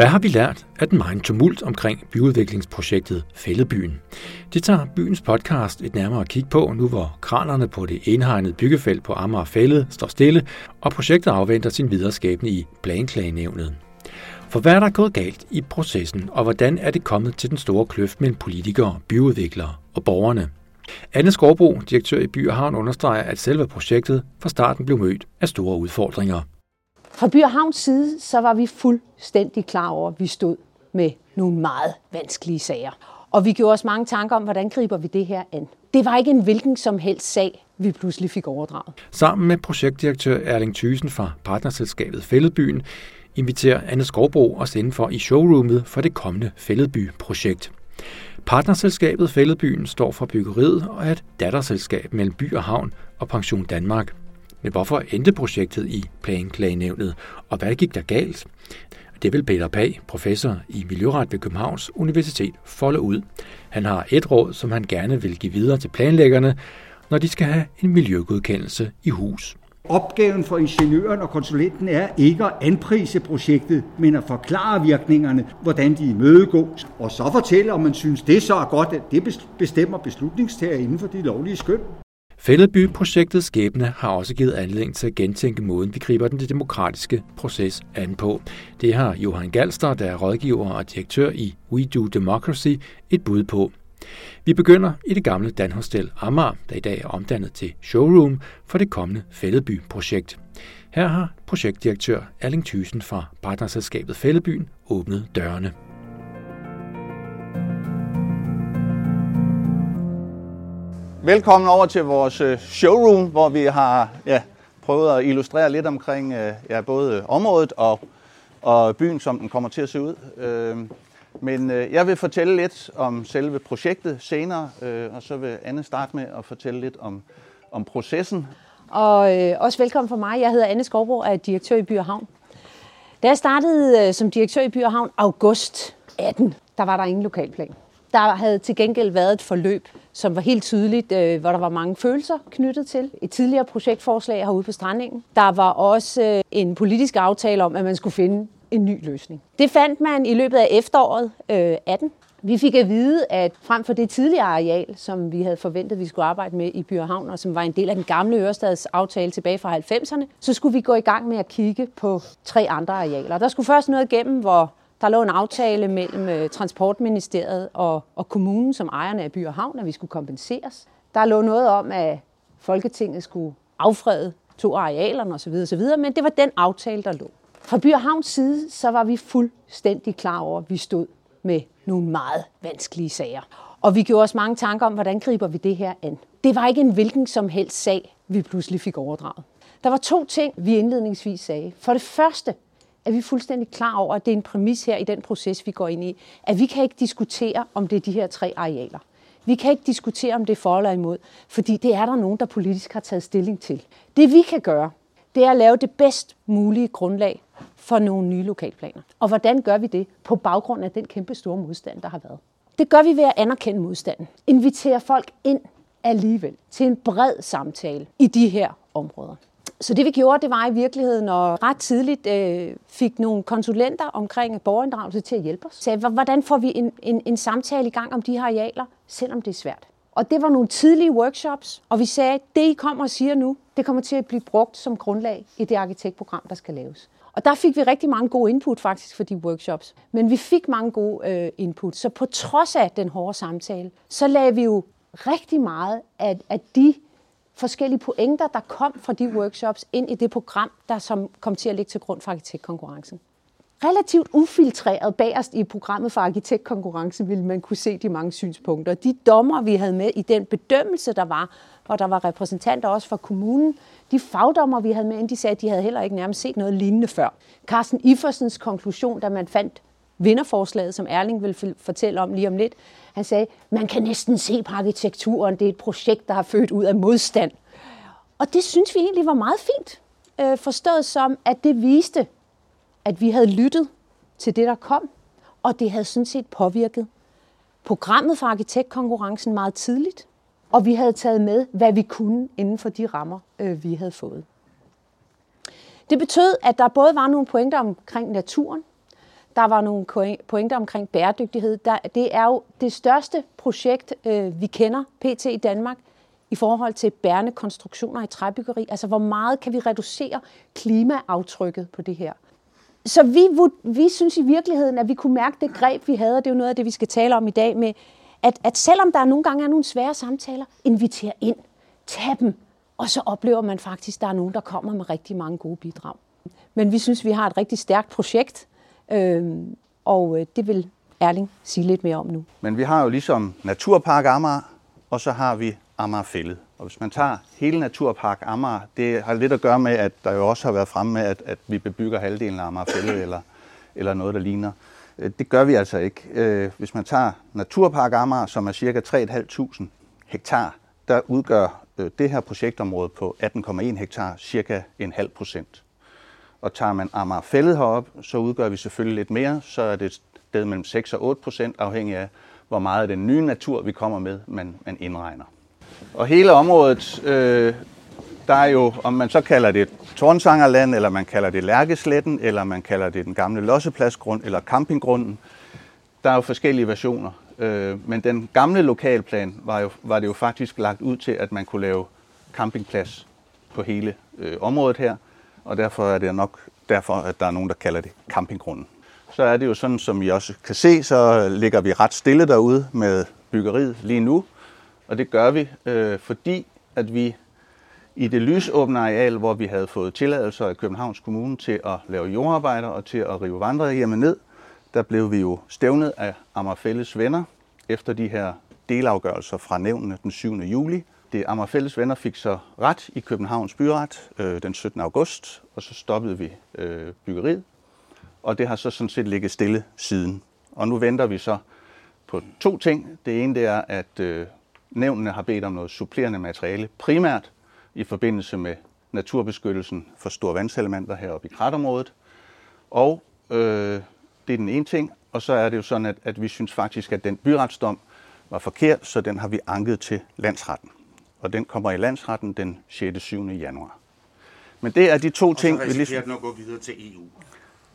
Hvad har vi lært af den meget tumult omkring byudviklingsprojektet Fældebyen? Det tager byens podcast et nærmere kig på, nu hvor kranerne på det indhegnede byggefelt på Amager Fællet står stille, og projektet afventer sin videreskabende i planklagenævnet. For hvad er der gået galt i processen, og hvordan er det kommet til den store kløft mellem politikere, byudviklere og borgerne? Anne Skovbro, direktør i By og Havn, understreger, at selve projektet fra starten blev mødt af store udfordringer. Fra By og Havns side, så var vi fuldstændig klar over, at vi stod med nogle meget vanskelige sager. Og vi gjorde os mange tanker om, hvordan griber vi det her an. Det var ikke en hvilken som helst sag, vi pludselig fik overdraget. Sammen med projektdirektør Erling Thysen fra partnerselskabet Fælledbyen inviterer Anne Skovbro os indenfor i showroomet for det kommende Fælledby-projekt. Partnerselskabet Fælledbyen står for byggeriet og er et datterselskab mellem by og havn og Pension Danmark. Men hvorfor endte projektet i planklagenævnet, og hvad gik der galt? Det vil Peter Pag, professor i Miljøret ved Københavns Universitet, folde ud. Han har et råd, som han gerne vil give videre til planlæggerne, når de skal have en miljøgodkendelse i hus. Opgaven for ingeniøren og konsulenten er ikke at anprise projektet, men at forklare virkningerne, hvordan de imødegås, og så fortælle, om man synes, det så er godt, at det bestemmer beslutningstager inden for de lovlige skøn. Fælleby-projektets skæbne har også givet anledning til at gentænke måden, vi griber den demokratiske proces an på. Det har Johan Galster, der er rådgiver og direktør i We Do Democracy, et bud på. Vi begynder i det gamle Danhostel Amager, der i dag er omdannet til showroom for det kommende Fælleby-projekt. Her har projektdirektør Erling Thysen fra partnerselskabet Fællebyen åbnet dørene. Velkommen over til vores øh, showroom, hvor vi har ja, prøvet at illustrere lidt omkring øh, ja, både området og, og byen, som den kommer til at se ud. Øh, men jeg vil fortælle lidt om selve projektet senere, og så vil Anne starte med at fortælle lidt om, om processen. Og øh, også velkommen for mig. Jeg hedder Anne Skovbro og er direktør i By og Havn. Da jeg startede øh, som direktør i By og Havn august 18, der var der ingen lokalplan. Der havde til gengæld været et forløb, som var helt tydeligt, øh, hvor der var mange følelser knyttet til. Et tidligere projektforslag herude på Strandingen. Der var også øh, en politisk aftale om, at man skulle finde en ny løsning. Det fandt man i løbet af efteråret øh, 18. Vi fik at vide, at frem for det tidligere areal, som vi havde forventet, vi skulle arbejde med i Byhavn, og og som var en del af den gamle Ørestads aftale tilbage fra 90'erne, så skulle vi gå i gang med at kigge på tre andre arealer. Der skulle først noget igennem, hvor der lå en aftale mellem øh, Transportministeriet og, og kommunen som ejerne af By og Havn, at vi skulle kompenseres. Der lå noget om, at Folketinget skulle affrede to arealerne osv., osv., men det var den aftale, der lå. Fra By og Havns side, så var vi fuldstændig klar over, at vi stod med nogle meget vanskelige sager. Og vi gjorde os mange tanker om, hvordan griber vi det her an. Det var ikke en hvilken som helst sag, vi pludselig fik overdraget. Der var to ting, vi indledningsvis sagde. For det første, er vi fuldstændig klar over, at det er en præmis her i den proces, vi går ind i, at vi kan ikke diskutere, om det er de her tre arealer. Vi kan ikke diskutere, om det er for eller imod, fordi det er der nogen, der politisk har taget stilling til. Det vi kan gøre, det er at lave det bedst mulige grundlag for nogle nye lokalplaner. Og hvordan gør vi det? På baggrund af den kæmpe store modstand, der har været. Det gør vi ved at anerkende modstanden. Invitere folk ind alligevel til en bred samtale i de her områder. Så det vi gjorde, det var i virkeligheden at ret tidligt øh, fik nogle konsulenter omkring borgerinddragelse til at hjælpe os. Så hvordan får vi en, en, en samtale i gang om de her arealer, selvom det er svært? Og det var nogle tidlige workshops, og vi sagde, at det I kommer og siger nu, det kommer til at blive brugt som grundlag i det arkitektprogram, der skal laves. Og der fik vi rigtig mange gode input faktisk for de workshops. Men vi fik mange gode øh, input. Så på trods af den hårde samtale, så lagde vi jo rigtig meget af, af de forskellige pointer, der kom fra de workshops ind i det program, der som kom til at ligge til grund for arkitektkonkurrencen. Relativt ufiltreret bagerst i programmet for arkitektkonkurrence ville man kunne se de mange synspunkter. De dommer, vi havde med i den bedømmelse, der var, hvor der var repræsentanter også fra kommunen, de fagdommer, vi havde med, de sagde, at de havde heller ikke nærmest set noget lignende før. Carsten Iffersens konklusion, da man fandt vinderforslaget, som Erling vil fortælle om lige om lidt, han sagde, man kan næsten se på arkitekturen, det er et projekt, der har født ud af modstand. Og det synes vi egentlig var meget fint, øh, forstået som, at det viste, at vi havde lyttet til det, der kom, og det havde sådan set påvirket programmet for arkitektkonkurrencen meget tidligt, og vi havde taget med, hvad vi kunne inden for de rammer, øh, vi havde fået. Det betød, at der både var nogle pointer omkring naturen, der var nogle pointer omkring bæredygtighed. Der, det er jo det største projekt, øh, vi kender pt. i Danmark i forhold til bærende konstruktioner i træbyggeri. Altså, hvor meget kan vi reducere klimaaftrykket på det her? Så vi, vi synes i virkeligheden, at vi kunne mærke det greb, vi havde, og det er jo noget af det, vi skal tale om i dag med, at, at selvom der nogle gange er nogle svære samtaler, inviter ind, tag dem, og så oplever man faktisk, at der er nogen, der kommer med rigtig mange gode bidrag. Men vi synes, vi har et rigtig stærkt projekt, Øhm, øh, og det vil Erling sige lidt mere om nu. Men vi har jo ligesom Naturpark Amager, og så har vi Amager Fælled. Og hvis man tager hele Naturpark Amager, det har lidt at gøre med, at der jo også har været fremme med, at, at vi bebygger halvdelen af Amager Fælled eller, eller noget, der ligner. Øh, det gør vi altså ikke. Øh, hvis man tager Naturpark Amager, som er cirka 3.500 hektar, der udgør øh, det her projektområde på 18,1 hektar cirka en halv procent. Og tager man Amager Fællet herop, så udgør vi selvfølgelig lidt mere, så er det et sted mellem 6 og 8 procent, afhængig af, hvor meget af den nye natur, vi kommer med, man, man indregner. Og hele området, øh, der er jo, om man så kalder det Tornsangerland, eller man kalder det Lærkesletten, eller man kalder det den gamle Lossepladsgrund, eller campinggrunden, der er jo forskellige versioner. Øh, men den gamle lokalplan var, jo, var det jo faktisk lagt ud til, at man kunne lave campingplads på hele øh, området her, og derfor er det nok derfor, at der er nogen, der kalder det campinggrunden. Så er det jo sådan, som I også kan se, så ligger vi ret stille derude med byggeriet lige nu, og det gør vi, øh, fordi at vi i det lysåbne areal, hvor vi havde fået tilladelser af Københavns Kommune til at lave jordarbejder og til at rive vandrehjemme ned, der blev vi jo stævnet af Amagerfælles venner efter de her delafgørelser fra nævnene den 7. juli. Det Amagerfælles venner fik så ret i Københavns byret øh, den 17. august, og så stoppede vi øh, byggeriet. Og det har så sådan set ligget stille siden. Og nu venter vi så på to ting. Det ene det er, at øh, nævnene har bedt om noget supplerende materiale, primært i forbindelse med naturbeskyttelsen for store vandselementer heroppe i kratområdet. Og øh, det er den ene ting. Og så er det jo sådan, at, at vi synes faktisk, at den byretsdom var forkert, så den har vi anket til landsretten. Og den kommer i landsretten den 6. 7. januar. Men det er de to og ting... Og så risikerer ligesom... den at gå videre til EU.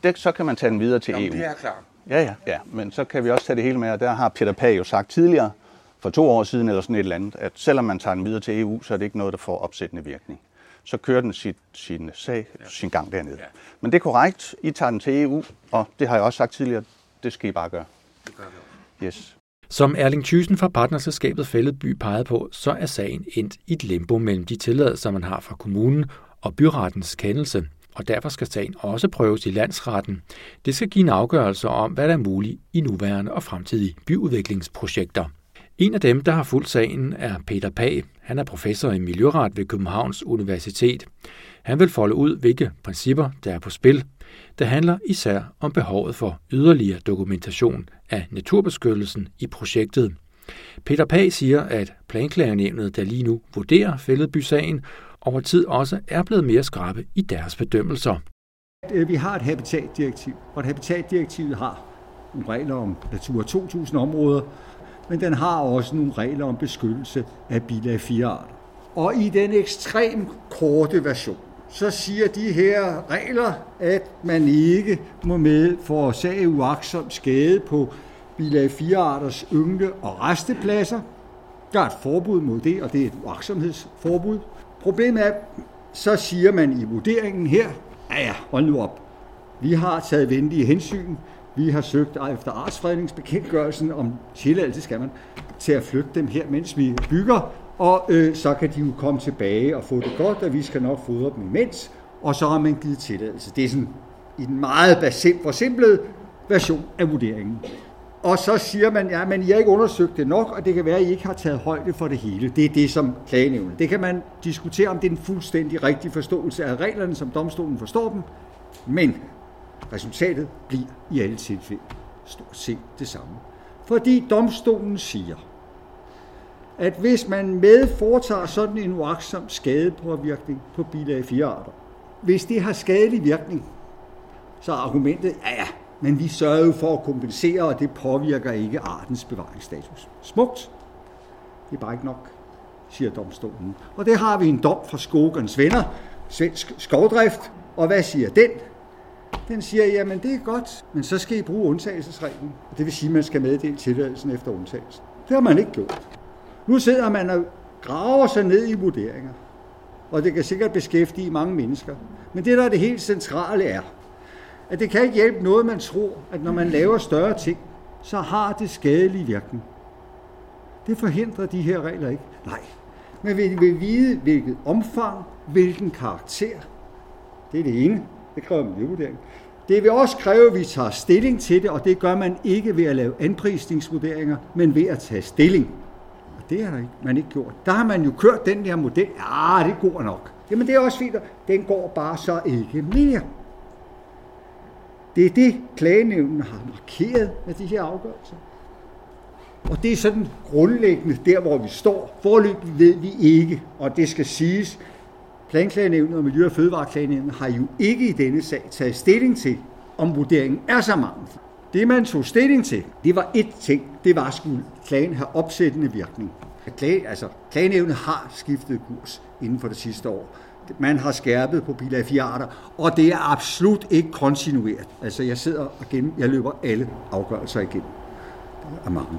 Det, så kan man tage den videre til Jamen, EU. det er klart. Ja, ja, ja. Men så kan vi også tage det hele med, og der har Peter Pag jo sagt tidligere, for to år siden eller sådan et eller andet, at selvom man tager den videre til EU, så er det ikke noget, der får opsættende virkning. Så kører den sit, sin sag, ja. sin gang dernede. Ja. Men det er korrekt. I tager den til EU, og det har jeg også sagt tidligere, det skal I bare gøre. Det gør vi også. Yes. Som Erling Thyssen fra partnerselskabet Fælledby pegede på, så er sagen endt i et limbo mellem de tilladelser, man har fra kommunen og byrettens kendelse, og derfor skal sagen også prøves i landsretten. Det skal give en afgørelse om, hvad der er muligt i nuværende og fremtidige byudviklingsprojekter. En af dem, der har fulgt sagen, er Peter Pag. Han er professor i miljøret ved Københavns Universitet. Han vil folde ud, hvilke principper der er på spil. Det handler især om behovet for yderligere dokumentation af naturbeskyttelsen i projektet. Peter Pag siger, at planklagenævnet, der lige nu vurderer Fælledby-sagen, over tid også er blevet mere skrabe i deres bedømmelser. Øh, vi har et habitatdirektiv, og et habitatdirektivet har nogle regler om Natura 2000-områder, men den har også nogle regler om beskyttelse af bilag 4 arter. Og i den ekstrem korte version, så siger de her regler, at man ikke må med forårsage uaksom skade på bilag 4 arters yngle- og restepladser. Der er et forbud mod det, og det er et vaksomhedsforbud. Problemet er, så siger man i vurderingen her, ja ja, hold nu op. Vi har taget venlige hensyn. Vi har søgt efter artsfredningsbekendtgørelsen om tilladelse, skal man, til at flytte dem her, mens vi bygger, og øh, så kan de jo komme tilbage og få det godt, og vi skal nok fodre dem imens, og så har man givet tilladelse. Det er sådan i en meget forsimplet version af vurderingen. Og så siger man, ja, men I har ikke undersøgt det nok, og det kan være, at I ikke har taget højde for det hele. Det er det, som klagenævnet. Det kan man diskutere, om det er en fuldstændig rigtig forståelse af reglerne, som domstolen forstår dem. Men resultatet bliver i alle tilfælde stort set det samme. Fordi domstolen siger, at hvis man med foretager sådan en uaksom skadepåvirkning på bilag 4 arter, hvis det har skadelig virkning, så er argumentet, ja ja, men vi sørger jo for at kompensere, og det påvirker ikke artens bevaringsstatus. Smukt. Det er bare ikke nok, siger domstolen. Og det har vi en dom fra Skogens venner, svensk skovdrift. Og hvad siger den? Den siger, jamen det er godt, men så skal I bruge undtagelsesreglen. Det vil sige, at man skal meddele tilladelsen efter undtagelsen. Det har man ikke gjort. Nu sidder man og graver sig ned i vurderinger, og det kan sikkert beskæftige mange mennesker. Men det, der er det helt centrale, er, at det kan ikke hjælpe noget, man tror, at når man laver større ting, så har det skadelig virkning. Det forhindrer de her regler ikke. Nej. Men vi vil vide, hvilket omfang, hvilken karakter. Det er det ene. Det kræver miljøvurdering. Det vil også kræve, at vi tager stilling til det, og det gør man ikke ved at lave anprisningsvurderinger, men ved at tage stilling. Og det har man ikke gjort. Der har man jo kørt den der model. Ja, det går nok. Jamen det er også fint. Den går bare så ikke mere. Det er det, klagenævnen har markeret med de her afgørelser. Og det er sådan grundlæggende der, hvor vi står. Forløbig ved vi ikke, og det skal siges, Planklagenævnet og Miljø- og Fødevareklagenævnet har jo ikke i denne sag taget stilling til, om vurderingen er så mangelfuld. Det man tog stilling til, det var et ting. Det var, skulle klagen have opsættende virkning. Klage, altså, klagenævnet har skiftet kurs inden for det sidste år. Man har skærpet på bilag 4 arter, og det er absolut ikke kontinueret. Altså, jeg sidder og gennem, jeg løber alle afgørelser igennem. Det er mange.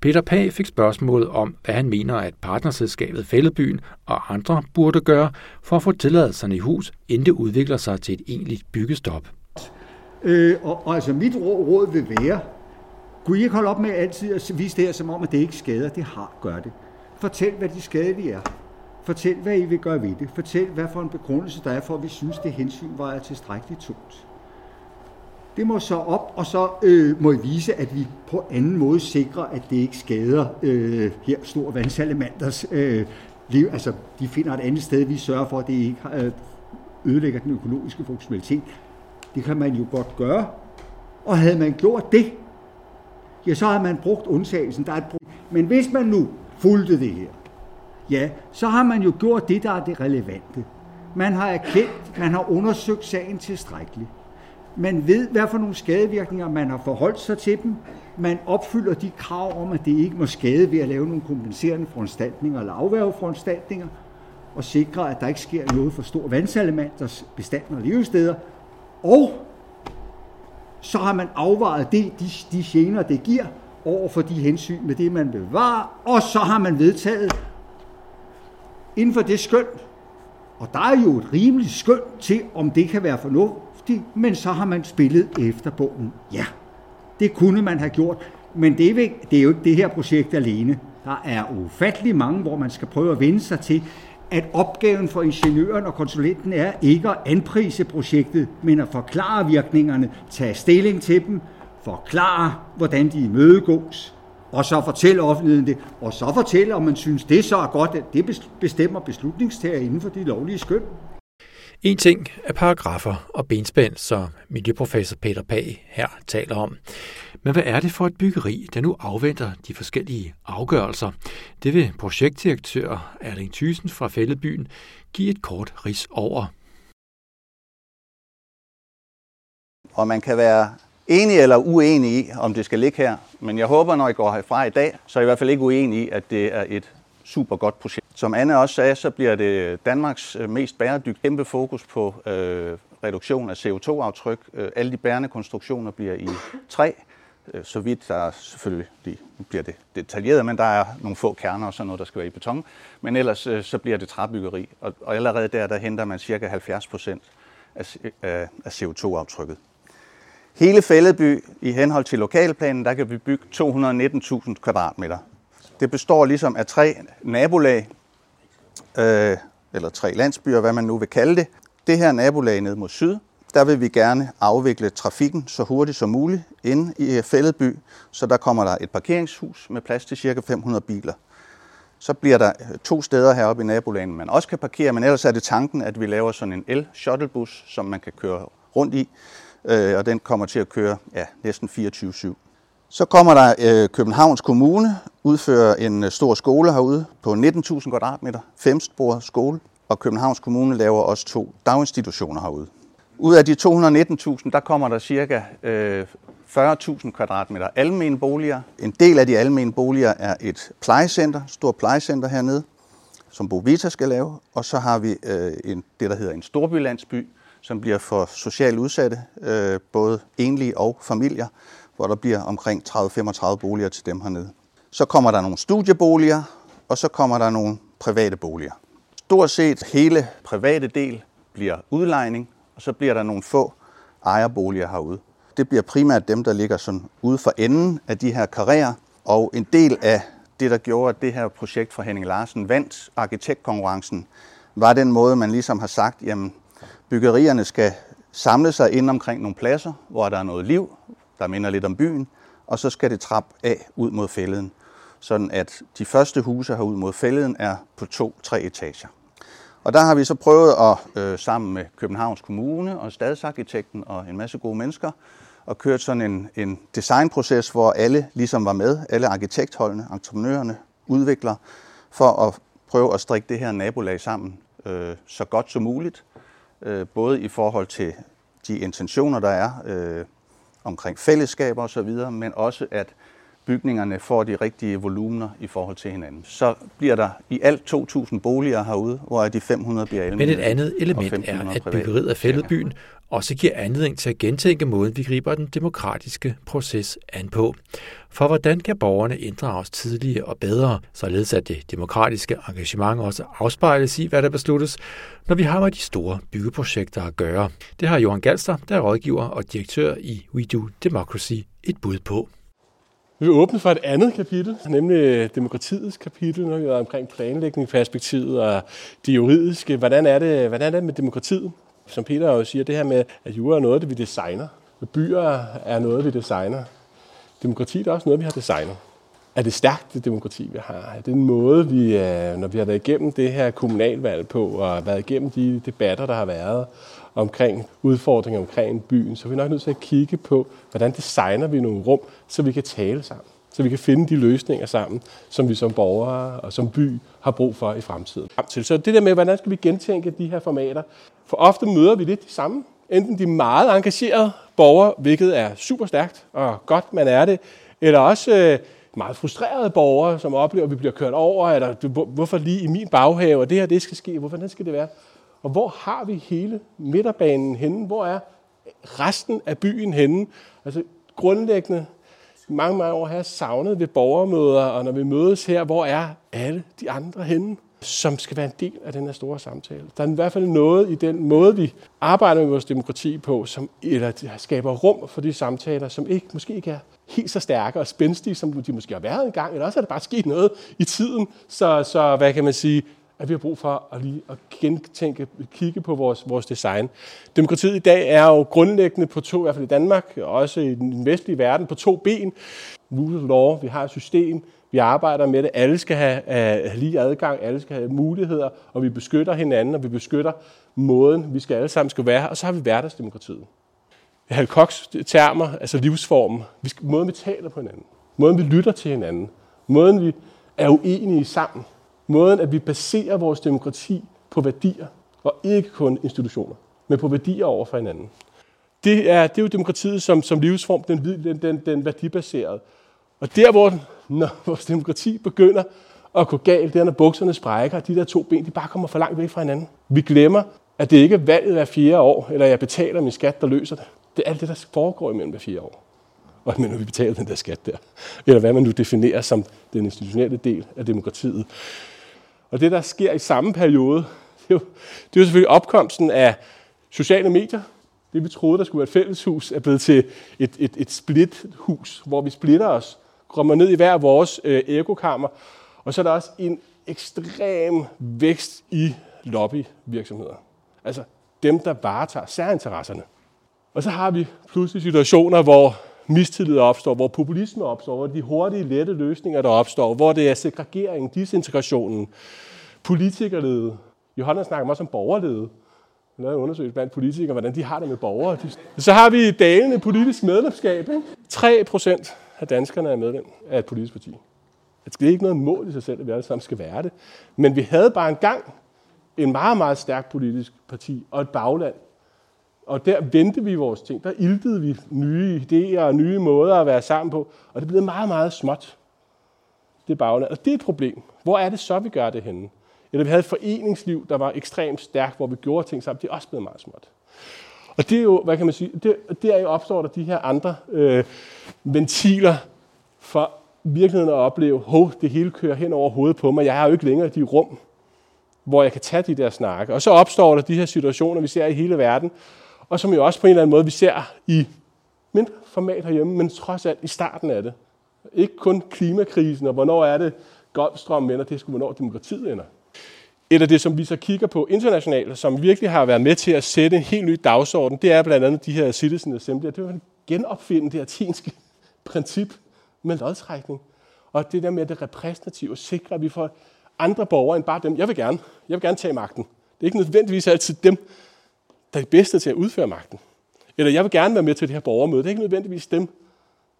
Peter Pag fik spørgsmålet om, hvad han mener, at partnerselskabet Fællebyen og andre burde gøre for at få tilladelserne i hus, inden det udvikler sig til et egentligt byggestop. Øh, og, og altså mit råd vil være, kunne I ikke holde op med altid at vise det her som om, at det ikke skader? Det har, gør det. Fortæl, hvad de skadelige er. Fortæl, hvad I vil gøre ved det. Fortæl, hvad for en begrundelse der er for, at vi synes, det hensyn var tilstrækkeligt tungt. Det må så op, og så øh, må I vise, at vi på anden måde sikrer, at det ikke skader øh, her store vandsalamanders øh, liv. Altså, de finder et andet sted, vi sørger for, at det ikke øh, ødelægger den økologiske funktionalitet. Det kan man jo godt gøre. Og havde man gjort det, ja, så har man brugt undtagelsen. Der er et Men hvis man nu fulgte det her, ja, så har man jo gjort det, der er det relevante. Man har erkendt, man har undersøgt sagen tilstrækkeligt. Man ved, hvad for nogle skadevirkninger man har forholdt sig til dem. Man opfylder de krav om, at det ikke må skade ved at lave nogle kompenserende foranstaltninger eller afværgeforanstaltninger, og sikre, at der ikke sker noget for stor vandsalamanders bestand og levesteder. Og så har man afvejet det, de, de gener, det giver, over for de hensyn med det, man bevarer, og så har man vedtaget inden for det skøn, og der er jo et rimeligt skøn til, om det kan være fornuftigt, men så har man spillet efter bogen. Ja, det kunne man have gjort, men det er, det er jo ikke det her projekt alene. Der er ufattelig mange, hvor man skal prøve at vende sig til, at opgaven for ingeniøren og konsulenten er ikke at anprise projektet, men at forklare virkningerne, tage stilling til dem, forklare, hvordan de imødegås, og så fortælle offentligheden det, og så fortælle, om man synes, det så er godt, at det bestemmer beslutningstager inden for de lovlige skøn. En ting er paragrafer og benspænd, som miljøprofessor Peter Pag her taler om. Men hvad er det for et byggeri, der nu afventer de forskellige afgørelser? Det vil projektdirektør Erling Thyssen fra Fældebyen give et kort ris over. Og man kan være enig eller uenig i, om det skal ligge her. Men jeg håber, når I går herfra i dag, så er I i hvert fald ikke uenig i, at det er et super godt projekt. Som Anne også sagde, så bliver det Danmarks øh, mest bæredygtige kæmpe fokus på øh, reduktion af CO2-aftryk. Øh, alle de bærende konstruktioner bliver i træ. Øh, så vidt der selvfølgelig de, bliver det detaljeret, men der er nogle få kerner og sådan noget, der skal være i beton. Men ellers så bliver det træbyggeri, og, og allerede der, der henter man cirka 70 procent af, af CO2-aftrykket. Hele Fældeby i henhold til lokalplanen, der kan vi bygge 219.000 kvadratmeter. Det består ligesom af tre nabolag, øh, eller tre landsbyer, hvad man nu vil kalde det. Det her nabolag ned mod syd, der vil vi gerne afvikle trafikken så hurtigt som muligt inde i øh, Fældeby, så der kommer der et parkeringshus med plads til ca. 500 biler. Så bliver der øh, to steder heroppe i nabolagen, man også kan parkere, men ellers er det tanken, at vi laver sådan en el-shuttlebus, som man kan køre rundt i, øh, og den kommer til at køre ja, næsten 24-7. Så kommer der øh, Københavns Kommune, udfører en øh, stor skole herude på 19.000 kvadratmeter, femsporet skole, og Københavns Kommune laver også to daginstitutioner herude. Ud af de 219.000, der kommer der cirka øh, 40.000 kvadratmeter almene boliger. En del af de almene boliger er et plejecenter, stort plejecenter hernede, som Bovita skal lave. Og så har vi øh, en, det, der hedder en storbylandsby, som bliver for socialt udsatte, øh, både enlige og familier, hvor der bliver omkring 30-35 boliger til dem hernede. Så kommer der nogle studieboliger, og så kommer der nogle private boliger. Stort set hele private del bliver udlejning, og så bliver der nogle få ejerboliger herude. Det bliver primært dem, der ligger sådan ude for enden af de her karrierer, og en del af det, der gjorde, at det her projekt fra Henning Larsen vandt arkitektkonkurrencen, var den måde, man ligesom har sagt, jamen byggerierne skal samle sig ind omkring nogle pladser, hvor der er noget liv, der minder lidt om byen, og så skal det trappe af ud mod fælleden, sådan at de første huse herud mod fælleden er på to-tre etager. Og der har vi så prøvet at øh, sammen med Københavns Kommune og stadsarkitekten og en masse gode mennesker og kørt sådan en, en designproces, hvor alle ligesom var med, alle arkitektholdene, entreprenørerne, udviklere, for at prøve at strikke det her nabolag sammen øh, så godt som muligt, øh, både i forhold til de intentioner, der er øh, omkring fællesskaber osv., men også at bygningerne får de rigtige volumener i forhold til hinanden. Så bliver der i alt 2.000 boliger herude, hvor de 500 bliver almindelige. Men et andet element er, at byggeriet af fællebyen også giver anledning til at gentænke måden, vi griber den demokratiske proces an på. For hvordan kan borgerne inddrages tidligere og bedre, således at det demokratiske engagement også afspejles i, hvad der besluttes, når vi har med de store byggeprojekter at gøre. Det har Johan Galster, der er rådgiver og direktør i We Do Democracy, et bud på. Vi vil åbne for et andet kapitel, nemlig demokratiets kapitel, når vi er omkring planlægningsperspektivet og det juridiske. Hvordan er det, hvordan er det med demokratiet? Som Peter jo siger, det her med, at jura er noget, det vi designer. Byer er noget, vi designer. Demokrati er også noget, vi har designet. Er det stærkt, det demokrati, vi har? Er det en måde, vi, øh, når vi har været igennem det her kommunalvalg på, og været igennem de debatter, der har været omkring udfordringer omkring byen, så er vi nok nødt til at kigge på, hvordan designer vi nogle rum, så vi kan tale sammen. Så vi kan finde de løsninger sammen, som vi som borgere og som by har brug for i fremtiden. Så det der med, hvordan skal vi gentænke de her formater? For ofte møder vi lidt de samme. Enten de meget engagerede borgere, hvilket er super stærkt og godt, man er det, eller også øh, meget frustrerede borgere, som oplever, at vi bliver kørt over, eller hvorfor lige i min baghave, og det her det skal ske, hvorfor skal det være? Og hvor har vi hele midterbanen henne? Hvor er resten af byen henne? Altså grundlæggende, mange, mange år har jeg savnet ved borgermøder, og når vi mødes her, hvor er alle de andre henne? som skal være en del af den her store samtale. Der er i hvert fald noget i den måde, vi arbejder med vores demokrati på, som eller skaber rum for de samtaler, som ikke, måske ikke er helt så stærke og spændstige, som de måske har været engang, eller også er der bare sket noget i tiden, så, så hvad kan man sige, at vi har brug for at lige at gentænke, kigge på vores, vores design. Demokratiet i dag er jo grundlæggende på to, i hvert fald i Danmark, og også i den vestlige verden, på to ben. Rule of law, vi har et system, vi arbejder med det. Alle skal have, have lige adgang, alle skal have muligheder, og vi beskytter hinanden, og vi beskytter måden, vi skal alle sammen skal være. Og så har vi hverdagsdemokratiet. Hal Cox termer, altså livsformen, vi skal, måden vi taler på hinanden, måden vi lytter til hinanden, måden vi er uenige sammen, måden at vi baserer vores demokrati på værdier, og ikke kun institutioner, men på værdier over for hinanden. Det er, det er jo demokratiet som, som livsform, den, den, den, den værdibaserede. Og der, hvor når vores demokrati begynder at gå galt, det er, når bukserne sprækker, og de der to ben, de bare kommer for langt væk fra hinanden. Vi glemmer, at det ikke er valget hver fjerde år, eller jeg betaler min skat, der løser det. Det er alt det, der foregår imellem hver fire år. Og men når vi betaler den der skat der. Eller hvad man nu definerer som den institutionelle del af demokratiet. Og det, der sker i samme periode, det er jo, det er jo selvfølgelig opkomsten af sociale medier. Det, vi troede, der skulle være et fælleshus, er blevet til et, et, et split-hus, hvor vi splitter os kommer ned i hver vores øh, ekokammer. Og så er der også en ekstrem vækst i lobbyvirksomheder. Altså dem, der varetager særinteresserne. Og så har vi pludselig situationer, hvor mistillid opstår, hvor populisme opstår, hvor de hurtige, lette løsninger, der opstår, hvor det er segregering, disintegrationen, politikerlede. Johanna snakker også om borgerlede. Hun lavede en undersøgelse blandt politikere, hvordan de har det med borgere. Så har vi dalende politisk medlemskab. Ikke? 3 procent af danskerne er medlem af et politisk parti. Altså, det er ikke noget mål i sig selv, at vi alle sammen skal være det. Men vi havde bare engang en meget, meget stærk politisk parti og et bagland. Og der vendte vi vores ting. Der iltede vi nye idéer og nye måder at være sammen på. Og det blev meget, meget småt. Det bagland. Og det er et problem. Hvor er det så, vi gør det henne? eller vi havde et foreningsliv, der var ekstremt stærkt, hvor vi gjorde ting sammen, det er også blevet meget småt. Og det er jo, hvad kan man sige, det, der er jo opstår der de her andre øh, ventiler for virkeligheden at opleve, hov, det hele kører hen over hovedet på mig, jeg har jo ikke længere de rum, hvor jeg kan tage de der snakke. Og så opstår der de her situationer, vi ser i hele verden, og som jo også på en eller anden måde, vi ser i mindre format herhjemme, men trods alt i starten af det. Ikke kun klimakrisen, og hvornår er det, Golfstrømmen ender, det er sgu, hvornår demokratiet ender. Et af det, som vi så kigger på internationalt, som virkelig har været med til at sætte en helt ny dagsorden, det er blandt andet de her citizen assembly. Det er genopfinde det atinske princip med lodtrækning. Og det der med det repræsentative, sikre, at vi får andre borgere end bare dem. Jeg vil gerne. Jeg vil gerne tage magten. Det er ikke nødvendigvis altid dem, der er de bedste til at udføre magten. Eller jeg vil gerne være med til det her borgermøde. Det er ikke nødvendigvis dem,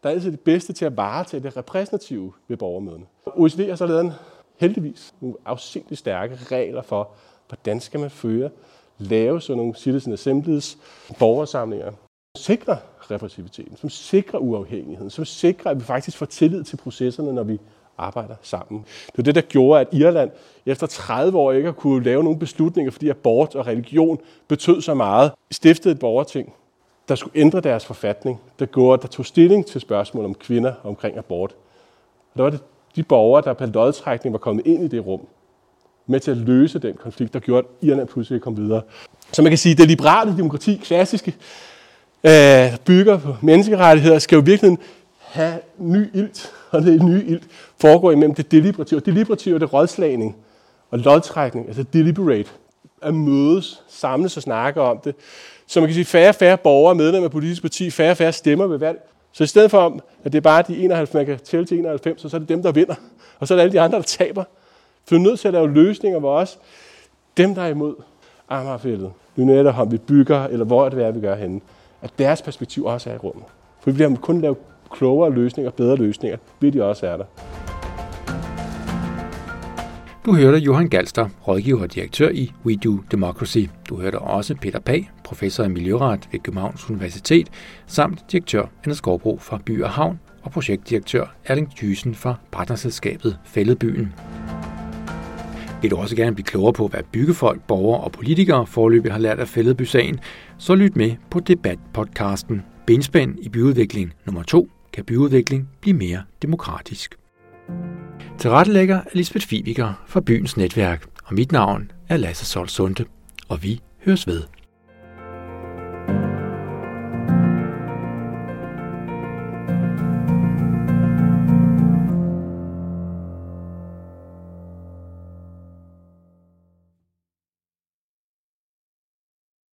der er altid de bedste til at varetage det repræsentative ved borgermøderne. OECD har så lavet en, heldigvis nogle afsindigt stærke regler for, hvordan skal man føre, lave sådan nogle citizen assemblies, borgersamlinger, sikrer repræsentativiteten, som sikrer uafhængigheden, som sikrer, at vi faktisk får tillid til processerne, når vi arbejder sammen. Det var det, der gjorde, at Irland efter 30 år ikke har kunne lave nogle beslutninger, fordi abort og religion betød så meget, stiftede et borgerting, der skulle ændre deres forfatning, der, gjorde, der tog stilling til spørgsmål om kvinder omkring abort. Og der var det de borgere, der på lodtrækning var kommet ind i det rum, med til at løse den konflikt, der gjorde, at Irland pludselig kom videre. Så man kan sige, at det liberale demokrati, klassiske, øh, bygger på menneskerettigheder, skal jo virkelig have ny ilt, og det nye ilt foregår imellem det deliberative. Deliberative er det rådslagning og lodtrækning, altså deliberate, at mødes, samles og snakke om det. Så man kan sige, færre og færre borgere, medlemmer af politisk parti, færre og færre stemmer ved valg. Så i stedet for, at det er bare de 91, man kan tælle til 91, så er det dem, der vinder. Og så er det alle de andre, der taber. For vi er nødt til at lave løsninger, hvor også dem, der er imod Amagerfældet, Lynetteholm, vi bygger, eller hvor det er, vi gør henne, at deres perspektiv også er i rummet. For vi bliver kun lave klogere løsninger, bedre løsninger, vil de også er der. Du hørte Johan Galster, rådgiver og direktør i We Do Democracy. Du hørte også Peter Pag, professor i miljøret ved Københavns Universitet, samt direktør Anne Skovbro fra By og Havn og projektdirektør Erling Thysen fra partnerselskabet Fælledbyen. Vil du også gerne blive klogere på, hvad byggefolk, borgere og politikere forløbig har lært af Fælledby-sagen, så lyt med på debatpodcasten Benspænd i byudvikling nummer 2 kan byudvikling blive mere demokratisk. Tilrettelægger er Lisbeth Fibiker fra Byens Netværk, og mit navn er Lasse Solsunde, og vi høres ved.